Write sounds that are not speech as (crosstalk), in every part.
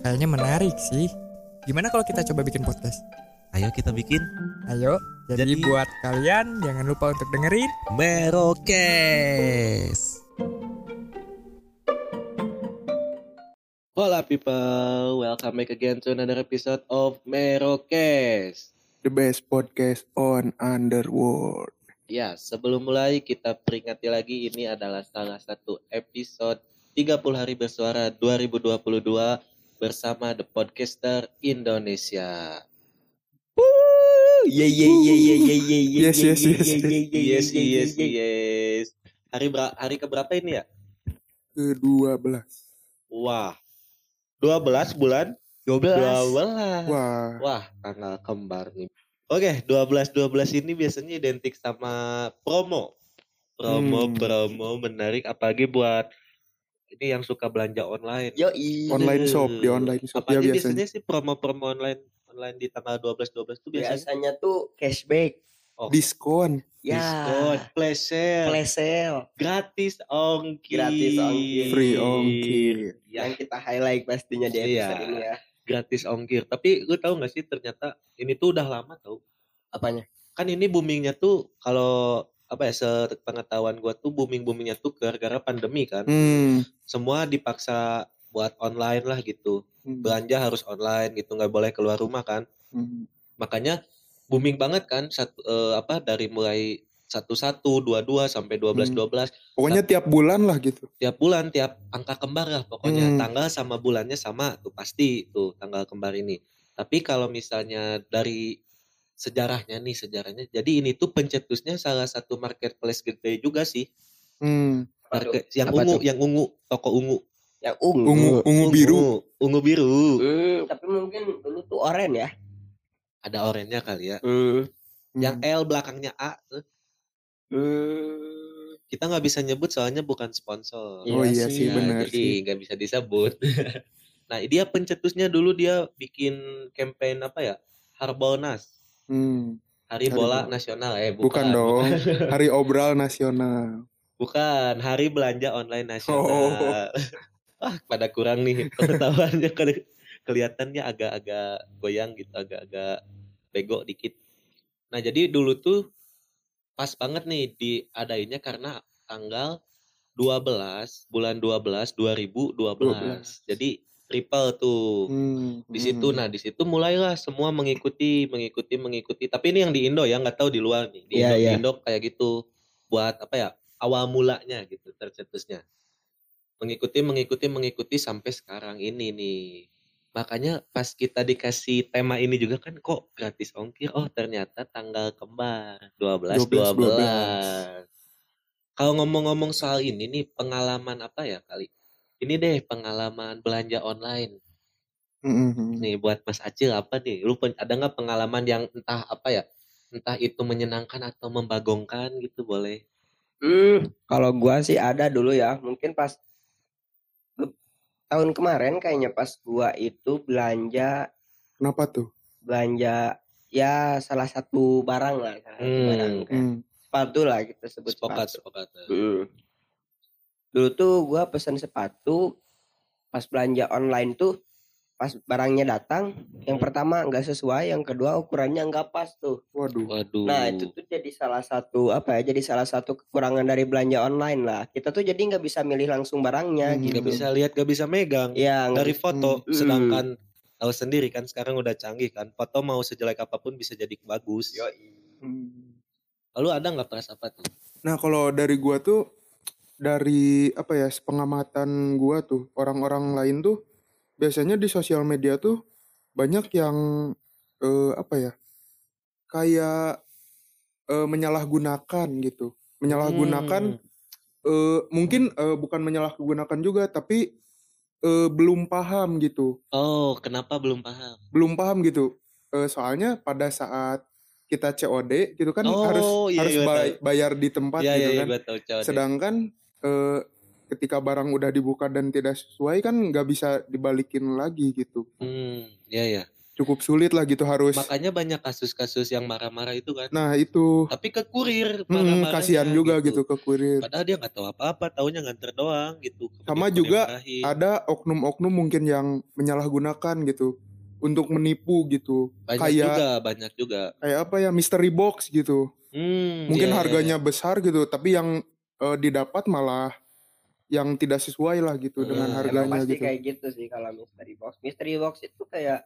Kayaknya menarik sih Gimana kalau kita coba bikin podcast? Ayo kita bikin Ayo Jadi, Jadi- buat kalian jangan lupa untuk dengerin Merokes. Hola people, welcome back again to another episode of Merokes. the best podcast on Underworld. Ya, sebelum mulai kita peringati lagi ini adalah salah satu episode 30 hari bersuara 2022 bersama The Podcaster Indonesia. Ye ye ye ye ye ye ye Yes, yes, yes, Yes, yes, yes. Hari ber- hari keberapa ini ya? Ke-12. Wah. 12 bulan 12 12. Wah, Wah, tanggal kembar nih. Oke, 12 12 ini biasanya identik sama promo. Promo Hmm. promo menarik apalagi buat ini yang suka belanja online. Yo online shop di online shop Apa ya biasanya. biasanya sih promo-promo online online di tanggal 12 12 itu biasanya Biasanya tuh cashback Diskon. Ya diskon, flash sale, Flash sale gratis ongkir. Gratis ongkir. Free ongkir. Ya, Yang kita highlight pastinya di Iya. episode ini ya gratis ongkir. Tapi lu tahu nggak sih ternyata ini tuh udah lama tau. Apanya? kan ini boomingnya tuh kalau apa ya sepengetahuan gua tuh booming boomingnya tuh gara-gara pandemi kan Hmm. semua dipaksa buat online lah gitu Hmm. belanja harus online gitu nggak boleh keluar rumah kan Hmm. makanya booming banget kan satu eh, apa dari mulai satu satu dua dua sampai dua belas Hmm. dua belas Pokoknya tiap bulan lah gitu. tiap bulan tiap angka kembar lah pokoknya Hmm. tanggal sama bulannya sama tuh pasti tuh tanggal kembar ini tapi kalau misalnya dari sejarahnya nih sejarahnya jadi ini tuh pencetusnya salah satu marketplace gede juga sih Hmm. Market, yang Apa ungu tuh? yang ungu toko ungu Yang ungu Ungu ungu biru. ungu biru Hmm, Tapi mungkin dulu tuh oranye ya ada oranye kali ya Hmm. yang Hmm. L belakangnya A. Hmm. kita nggak bisa nyebut soalnya bukan sponsor Oh iya sih, Ya, benar jadi sih. nggak bisa disebut (laughs) nah dia pencetusnya dulu dia bikin campaign apa ya Harbolnas Hmm. Hari Hari Bola. Nasional eh Bukan, bukan dong. (laughs) Hari obral nasional. Bukan, Hari Belanja Online Nasional. Oh. Wah, (laughs) pada kurang nih pengetahuannya (laughs) Keli- kelihatannya agak-agak goyang gitu, agak-agak bego dikit. Nah, jadi dulu tuh pas banget nih diadainnya karena tanggal 12 bulan 12 2012. Jadi triple tuh. Hmm. Di situ nah di situ mulailah semua mengikuti mengikuti mengikuti. Tapi ini yang di Indo ya, nggak tahu di luar nih. Di Iya, Indo, di iya. Indo kayak gitu buat apa ya? Awal mulanya gitu tercetusnya. Mengikuti mengikuti mengikuti sampai sekarang ini nih. Makanya pas kita dikasih tema ini juga kan kok gratis ongkir. Oh, ternyata tanggal kembar 12 12. 12. Kalau ngomong-ngomong soal ini nih pengalaman apa ya kali? Ini deh pengalaman belanja online. Hmm, hmm. Nih buat Mas Acil apa nih? Lu ada nggak pengalaman yang entah apa ya? Entah itu menyenangkan atau membagongkan gitu boleh. Hmm, Kalau gua sih ada dulu ya Mungkin pas Tahun kemarin kayaknya pas gua itu belanja Kenapa tuh? Belanja Ya salah satu barang lah salah satu Hmm. barang kayak Hmm. Sepatu lah kita sebut Sepokat, sepatu sepokat. Mm. Dulu tuh gua pesen sepatu pas belanja online tuh pas barangnya datang yang Hmm. pertama nggak sesuai yang kedua ukurannya nggak pas tuh Waduh. Waduh. nah itu tuh jadi salah satu apa ya jadi salah satu kekurangan dari belanja online lah kita tuh jadi nggak bisa milih langsung barangnya Hmm. gitu Gak bisa lihat, gak bisa megang. ya nggak Dari bisa- foto, Hmm. sedangkan tahu sendiri kan sekarang udah canggih kan foto mau sejelek apa pun bisa jadi bagus Hmm. lalu ada nggak peras apa tuh Nah kalau dari gua tuh dari apa ya pengamatan gua tuh orang-orang lain tuh biasanya di sosial media tuh banyak yang eh, apa ya kayak eh, menyalahgunakan gitu. Menyalahgunakan Hmm. eh, mungkin eh, bukan menyalahgunakan juga tapi eh, belum paham gitu. Oh kenapa belum paham? Belum paham gitu. Eh, soalnya pada saat kita COD gitu kan Oh, harus iya, harus iya, bay- bayar di tempat Iya gitu iya iya kan. cowok deh. sedangkan eh, ketika barang udah dibuka dan tidak sesuai kan nggak bisa dibalikin lagi gitu Hmm, iya ya. cukup sulit lah gitu harus Makanya banyak kasus-kasus yang marah-marah itu kan. nah itu Tapi ke kurir hmm, kasihan juga gitu. ke kurir Padahal dia nggak tahu apa-apa, taunya nganter doang gitu. Sama Kemudian juga dimarahin. ada oknum-oknum mungkin yang menyalahgunakan gitu untuk menipu gitu banyak kayak juga, banyak juga. kayak apa ya mystery box gitu Hmm, mungkin iya, iya, harganya besar gitu tapi yang eh, didapat malah yang tidak sesuai lah gitu dengan Hmm, Emang harganya pasti gitu kayak gitu sih kalau mystery box. Mystery box itu kayak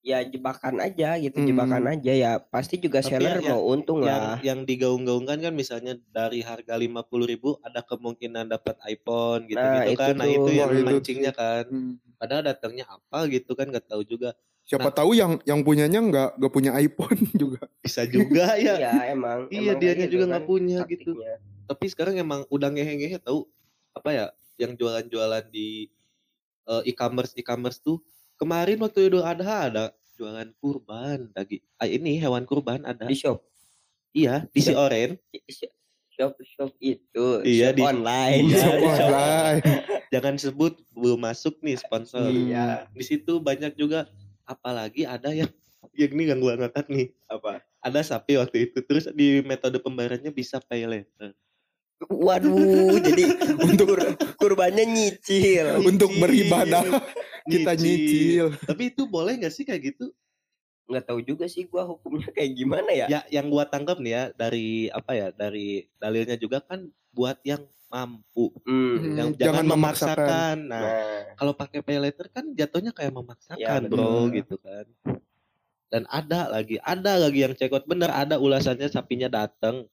ya jebakan aja gitu, Hmm. jebakan aja ya. Pasti juga Tapi seller yang- mau untung yang lah. yang digaung-gaungkan kan misalnya dari harga 50.000 ribu ada kemungkinan dapat iPhone gitu Nah, gitu itu kan nah tuh. itu yang itu mancingnya kan Hmm. padahal datangnya apa gitu kan nggak tahu juga siapa tahu yang yang punyanya nggak nggak punya iPhone (laughs) juga bisa juga ya Iya emang. iya emang dianya kayak juga gitu nggak kan punya gitu. Tapi sekarang emang udah ngehe-ngehe tahu apa ya yang jualan-jualan di eh, e-commerce e-commerce tuh kemarin waktu Idul Adha ada jualan kurban daging ah, ini hewan kurban ada Di shop. iya di si oren Di shop, shop, shop itu. Iya, shop di- online. Iya, Shop di shop. online. (laughs) jangan sebut belum masuk nih sponsor Iya. di situ banyak juga apalagi ada yang yang ini yang gua ngangkat nih Apa? ada sapi waktu itu terus di metode pembayarannya bisa pay later Waduh, jadi (laughs) untuk kurbannya nyicil. untuk Nyicil. beribadah kita nyicil tapi itu boleh nggak sih kayak gitu Nggak tahu juga sih gua hukumnya kayak gimana ya. ya yang gua tangkap nih ya dari apa ya dari dalilnya juga kan buat yang mampu Hmm. Hmm, yang jangan jangan, memaksakan. memaksakan nah Nah, kalau pakai pay later kan jatuhnya kayak memaksakan Ya, bro bener. gitu kan dan ada lagi ada lagi yang cekot bener ada ulasannya sapinya datang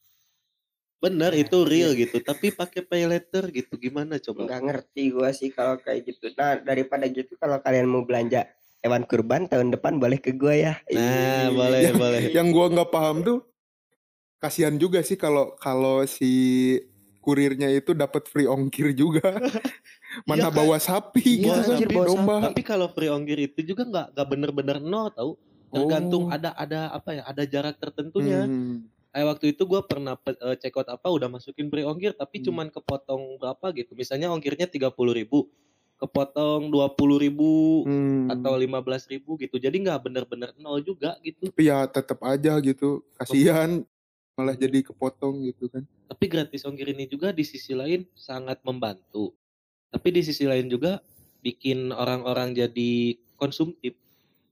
bener itu real gitu tapi pakai pay later gitu gimana coba nggak ngerti gua sih kalau kayak gitu. Nah, daripada gitu kalau kalian mau belanja hewan kurban tahun depan boleh ke gua ya. nah Ih. boleh Yang- (laughs) boleh yang gua nggak paham tuh kasihan juga sih kalau kalau si kurirnya itu dapat free ongkir juga (laughs) mana Iya kan? bawa sapi Iya, gitu kan bawa domba tapi kalau free ongkir itu juga nggak nggak bener-bener no tau tergantung Oh. ada ada apa ya ada jarak tertentunya Hmm. Kayak waktu itu gua pernah pe- eh, check out apa udah masukin free ongkir tapi Hmm. cuman kepotong berapa gitu. Misalnya ongkirnya tiga puluh ribu kepotong dua puluh ribu Hmm. atau lima belas ribu gitu. Jadi nggak bener-bener nol juga gitu. Tapi ya tetap aja gitu kasihan. Malah jadi kepotong gitu kan. Tapi gratis ongkir ini juga di sisi lain sangat membantu. Tapi di sisi lain juga bikin orang-orang jadi konsumtif.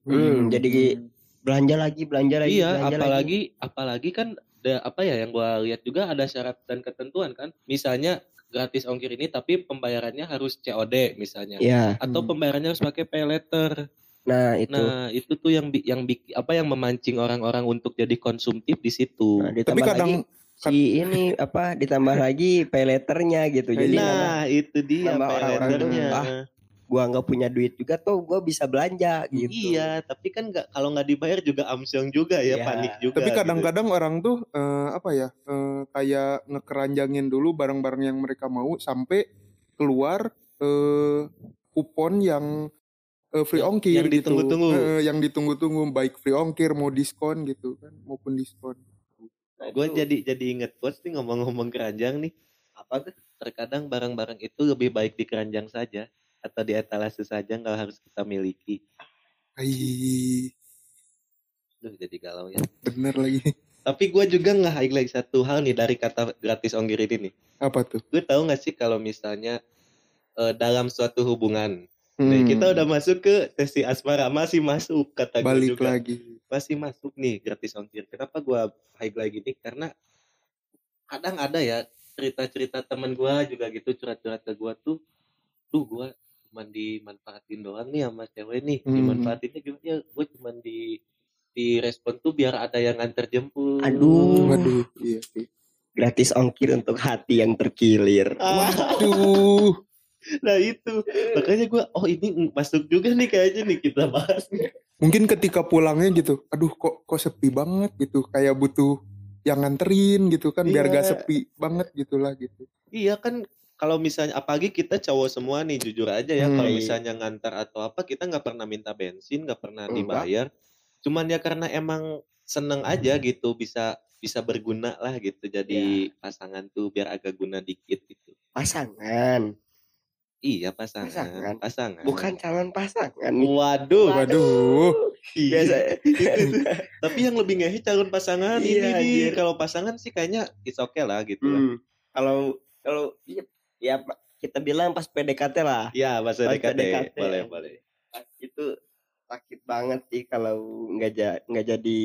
Hmm, jadi belanja lagi, belanja lagi, iya belanja lagi. apalagi apalagi kan ada apa ya yang gua lihat juga ada syarat dan ketentuan kan misalnya gratis ongkir ini tapi pembayarannya harus COD misalnya Iya. atau Hmm. pembayarannya harus pakai pay letter Nah, itu. nah itu tuh yang bi- yang bik- apa yang memancing orang-orang untuk jadi konsumtif di situ Nah, tapi ditambah kadang lagi si ini apa ditambah lagi pay letternya gitu. Jadi nama nah itu dia pay tuh, letternya ah, gua nggak punya duit juga tuh gua bisa belanja gitu. Iya, tapi kan nggak kalau nggak dibayar juga amsyong juga ya, Iya. panik juga. tapi gitu. kadang-kadang orang tuh eh, apa ya eh, kayak ngekeranjangin dulu barang-barang yang mereka mau sampai keluar eh, kupon yang eh, free ongkir yang gitu ditunggu-tunggu. Eh, yang ditunggu-tunggu baik free ongkir mau diskon gitu kan maupun diskon Nah, gue jadi jadi inget quotes nih ngomong-ngomong keranjang nih. apa tuh? Terkadang barang-barang itu lebih baik di keranjang saja atau di etalase saja nggak harus kita miliki. Ai, Duh, jadi galau ya. bener lagi Tapi gue juga nggak highlight satu hal nih dari kata gratis ongkir ini nih. apa tuh Gue tahu nggak sih kalau misalnya eh, dalam suatu hubungan, Hmm, nih, kita udah masuk ke sesi asmara masih masuk kata gue balik juga. lagi masih masuk nih gratis ongkir. Kenapa gua highlight gini? Karena kadang ada ya cerita-cerita teman gua juga gitu curhat-curhat ke gua tuh, tuh gua cuman dimanfaatin doang nih sama cewek nih Hmm. dimanfaatinnya gimana ya gue cuman di di respon tuh biar ada yang nganter jemput Aduh. Waduh, iya sih. Gratis ongkir untuk hati yang terkilir. Ah, Waduh. nah itu makanya gue oh ini masuk juga nih kayaknya nih kita bahas Mungkin ketika pulangnya gitu, aduh kok kok sepi banget gitu, kayak butuh yang nganterin gitu kan biar Iya. gak sepi banget gitulah gitu. iya kan kalau misalnya apalagi kita cowok semua nih jujur aja ya Hmm. kalau Iya. misalnya ngantar atau apa kita nggak pernah minta bensin nggak pernah Enggak. dibayar cuman ya karena emang seneng aja gitu bisa bisa berguna lah gitu jadi pasangan tuh biar agak guna dikit gitu Pasangan, iya pasangan Pasangan. pasangan, bukan calon pasangan. waduh Waduh. Iya. Biasa. (laughs) tapi yang lebih ngehe calon pasangan ini Iya, nih anjir. kalau pasangan sih kayaknya it's okay lah gitu lah. Hmm. Kalau kalau iya, ya kita bilang pas PDKT lah. ya bahasa Pas DKT PDKT. boleh boleh Itu sakit banget sih kalau nggak ja- nggak jadi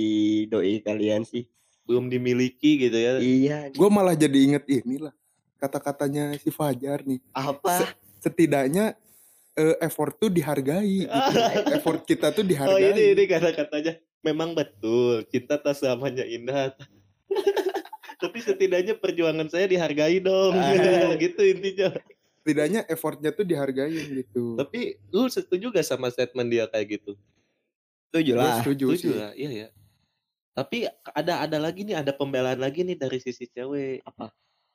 doi kalian sih. belum dimiliki gitu ya Iya. Gue malah jadi inget inilah kata-katanya si Fajar nih. Apa? Setidaknya eh, effort tuh dihargai. Gitu. (laughs) effort kita tuh Oh dihargai. ini ini kata-katanya memang betul cinta tak selamanya indah. Tapi setidaknya perjuangan saya dihargai dong. Ah. (laughs) gitu intinya. Setidaknya effortnya tuh dihargai gitu. Tapi lu setuju gak sama statement dia kayak gitu? Setuju Gue lah. setuju Setuju sih. lah, iya ya. Tapi ada ada lagi nih, ada pembelaan lagi nih dari sisi cewek. Apa?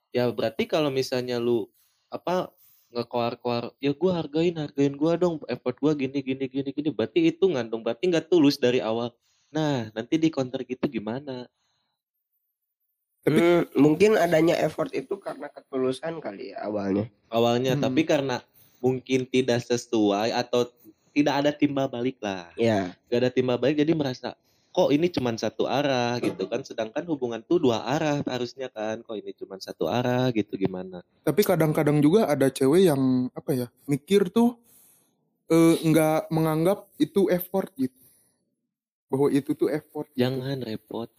Ya berarti kalau misalnya lu apa ngekoar-koar, ya gua hargain, hargain gua dong, effort gua gini gini gini gini. Berarti itu dong, berarti nggak tulus dari awal. Nah, nanti di counter gitu gimana? Tapi- Hmm, mungkin adanya effort itu karena ketulusan kali ya awalnya. Awalnya, Hmm. tapi karena mungkin tidak sesuai atau tidak ada timbal balik lah. Ya. Gak ada timbal balik jadi merasa kok ini cuma satu arah gitu kan sedangkan hubungan tuh dua arah harusnya kan kok ini cuma satu arah gitu gimana Tapi kadang-kadang juga ada cewek yang apa ya mikir tuh eh, nggak menganggap itu effort gitu. Bahwa itu tuh effort. gitu. jangan repot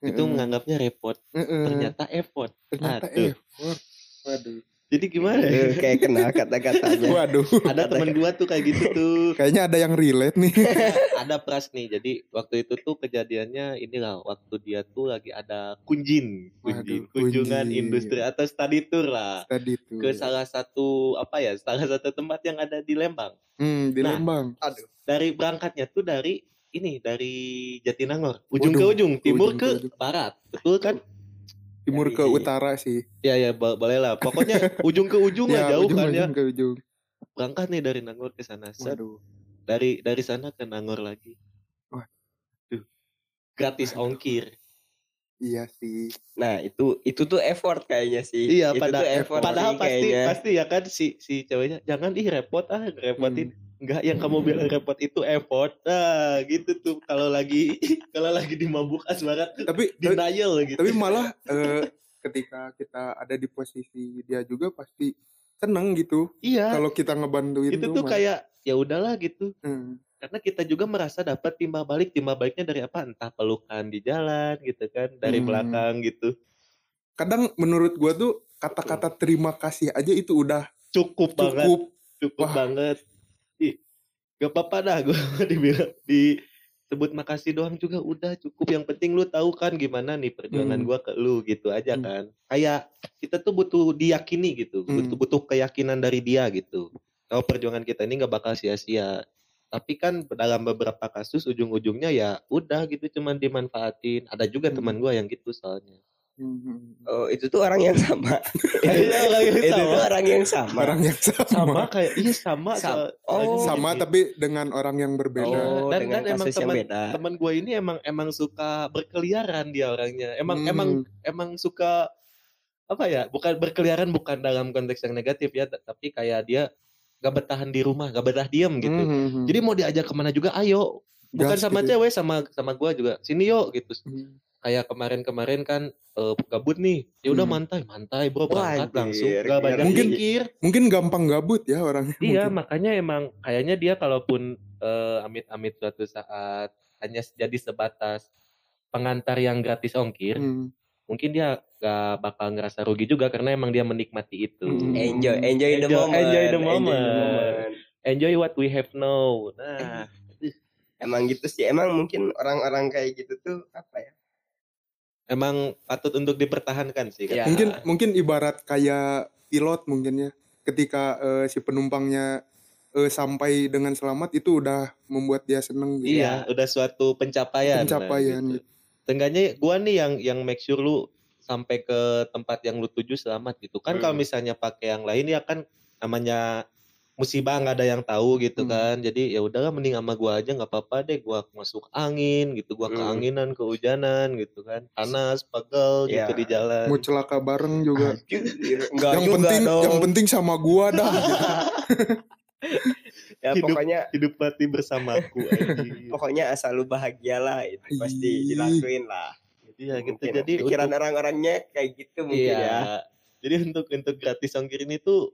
itu menganggapnya repot Heeh. ternyata effort ternyata Aduh. effort. Waduh. jadi gimana ya? Eh, kayak kenal kata-katanya. (laughs) Waduh. ada teman gua tuh kayak gitu tuh (laughs) Kayaknya ada yang relate nih. (laughs) ada pras nih jadi waktu itu tuh kejadiannya inilah waktu dia tuh lagi ada kunjin kunjin Waduh, kunjungan kunjin. industri atau study tour lah Tadi tuh. ke salah satu apa ya salah satu tempat yang ada di Lembang Hmm, di Nah. Lembang. dari berangkatnya tuh dari ini dari Jatinangor ujung ke Waduh, ujung timur ujung ke, ke ujung. barat betul kan Timur ke Dari- utara sih. ya ya bo- boleh lah pokoknya (laughs) ujung ke ujung lah jauh ujung, kan ya ujung ke ujung. berangkat nih dari Nangor ke sana Waduh. dari dari sana ke Nangor lagi Wah. Duh. gratis ongkir Iya sih. Nah, itu itu tuh effort kayaknya sih. iya itu pada tuh effort padahal pasti kayaknya. pasti ya kan si si ceweknya jangan ih repot ah repotin Hmm. Enggak, yang kamu bilang (laughs) repot itu effort. Nah, gitu tuh kalau lagi (laughs) kalau lagi dimabuk asmara tuh Tapi tapi, denial gitu. tapi malah (laughs) eh, ketika kita ada di posisi dia juga pasti seneng gitu iya, kalau kita ngebantuin itu tuh mah. kayak ya udahlah gitu. Hmm. Karena kita juga merasa dapat timbal balik, timbal baliknya dari apa? Entah pelukan di jalan gitu kan, dari Hmm. belakang gitu. kadang menurut gua tuh kata-kata terima kasih aja itu udah Cukup, banget, cukup cukup Wah. banget. Ih, gak apa-apa dah gue (laughs) dibilang disebut makasih doang juga udah cukup. Yang penting lu tahu kan gimana nih perjuangan Hmm. gua ke lu gitu aja Hmm. kan. Kayak kita tuh butuh diyakini gitu, Hmm. butuh butuh keyakinan dari dia gitu. Kalau perjuangan kita ini nggak bakal sia-sia. Tapi kan dalam beberapa kasus ujung-ujungnya ya udah gitu cuman dimanfaatin. Ada juga Hmm. teman gua yang gitu soalnya. Hmm. Oh, itu tuh orang yang sama. (laughs) Iya, orang yang (laughs) itu sama. tuh orang yang sama. orang yang sama, Sama kayak iya sama. Sama. soal- Oh. soalnya sama gini. tapi dengan orang yang berbeda Oh, Dan- dengan dan emang teman- teman gue ini emang emang suka berkeliaran dia orangnya emang Hmm. emang emang suka apa ya bukan berkeliaran bukan dalam konteks yang negatif ya tapi kayak dia gak bertahan di rumah gak betah diem gitu Hmm. jadi mau diajak ke mana juga ayo bukan Gas sama gitu. cewek sama sama gue juga sini yuk gitu Hmm. kayak kemarin-kemarin kan eh, gabut nih ya udah Hmm. mantai mantai bro berangkat langsung gak banyak Mungkin- mikir mungkin gampang gabut ya orangnya Iya, mungkin. makanya emang kayaknya dia kalaupun eh, amit-amit suatu saat hanya jadi sebatas pengantar yang gratis ongkir, Hmm. Mungkin dia gak bakal ngerasa rugi juga karena emang dia menikmati itu. Hmm. Enjoy, enjoy the Enjoy- moment. enjoy the moment. enjoy what we have now. Nah, Emang gitu sih. Emang mungkin orang-orang kayak gitu tuh apa ya? emang patut untuk dipertahankan sih. Ya. Mungkin mungkin ibarat kayak pilot mungkin ya. Ketika eh, si penumpangnya eh, sampai dengan selamat itu udah membuat dia seneng gitu. Iya, udah suatu pencapaian. Pencapaian, gitu. gitu. Seenggaknya gua nih yang yang make sure lu sampai ke tempat yang lu tuju selamat gitu. Kan kalau Hmm. misalnya pakai yang lain ya kan namanya musibah nggak ada yang tahu gitu Hmm. kan. Jadi ya udahlah mending sama gua aja nggak apa-apa deh gua masuk angin gitu, gua Hmm. keanginan, kehujanan gitu kan. Panas, pegel gitu Iya. di jalan. Mau celaka bareng juga. Enggak yang juga penting dong. yang penting sama gua dah. gitu. (laughs) ya Hidup- pokoknya Hidup mati bersamaku (laughs) pokoknya asal lu bahagia lah itu pasti dilakuin lah. Iya gitu. Mungkin Jadi pikiran untuk- orang-orangnya kayak gitu mungkin iya. ya. Jadi untuk untuk gratis ongkir ini tuh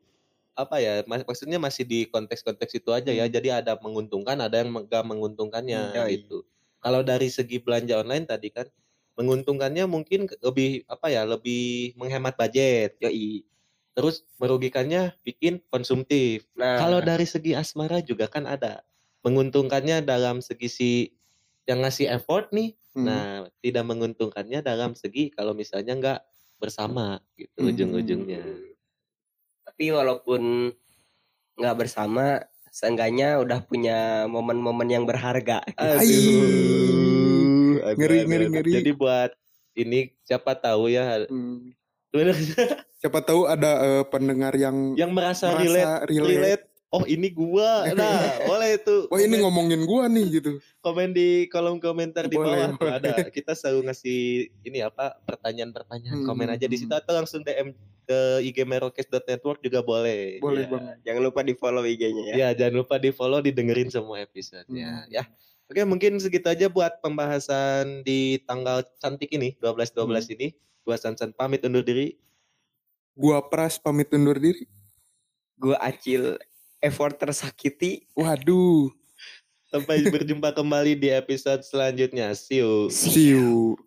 apa ya? mas- maksudnya masih di konteks-konteks itu aja ya. Hmm. Jadi ada menguntungkan, ada yang enggak menguntungkannya Hmm, iya. gitu. Kalau dari segi belanja online tadi kan menguntungkannya mungkin lebih apa ya? Lebih menghemat budget. Yoi. Terus merugikannya bikin konsumtif. Nah, Kalau dari segi asmara juga kan ada menguntungkannya dalam segi si yang ngasih effort nih. Hmm. Nah, tidak menguntungkannya dalam segi kalau misalnya nggak bersama gitu Hmm. ujung-ujungnya. tapi walaupun nggak bersama seenggaknya udah punya momen-momen yang berharga. Aduh. Aduh, Ngeri, ngeri, ngeri. Jadi buat ini siapa tahu ya Hmm. (laughs) Siapa tahu ada eh, pendengar yang yang merasa, merasa relate, relate. relate. Oh ini gua. (laughs) Nah, boleh tuh. Wah ini komen- ngomongin gua nih gitu. komen di kolom komentar di Boleh, bawah boleh. ada. Kita selalu ngasih ini apa pertanyaan-pertanyaan. Hmm, Komen aja di situ atau langsung DM ke IG merokes.network juga boleh. Boleh Ya. banget. Jangan lupa di follow IG-nya ya. Ya, jangan lupa di follow, didengerin semua episodenya Hmm. ya. Oke, mungkin segitu aja buat pembahasan di tanggal cantik ini, 12-12 Hmm. ini. Gua Sansan pamit undur diri. Gua Pras pamit undur diri. Gue acil effort tersakiti. Waduh. Sampai berjumpa kembali di episode selanjutnya. See you. See you.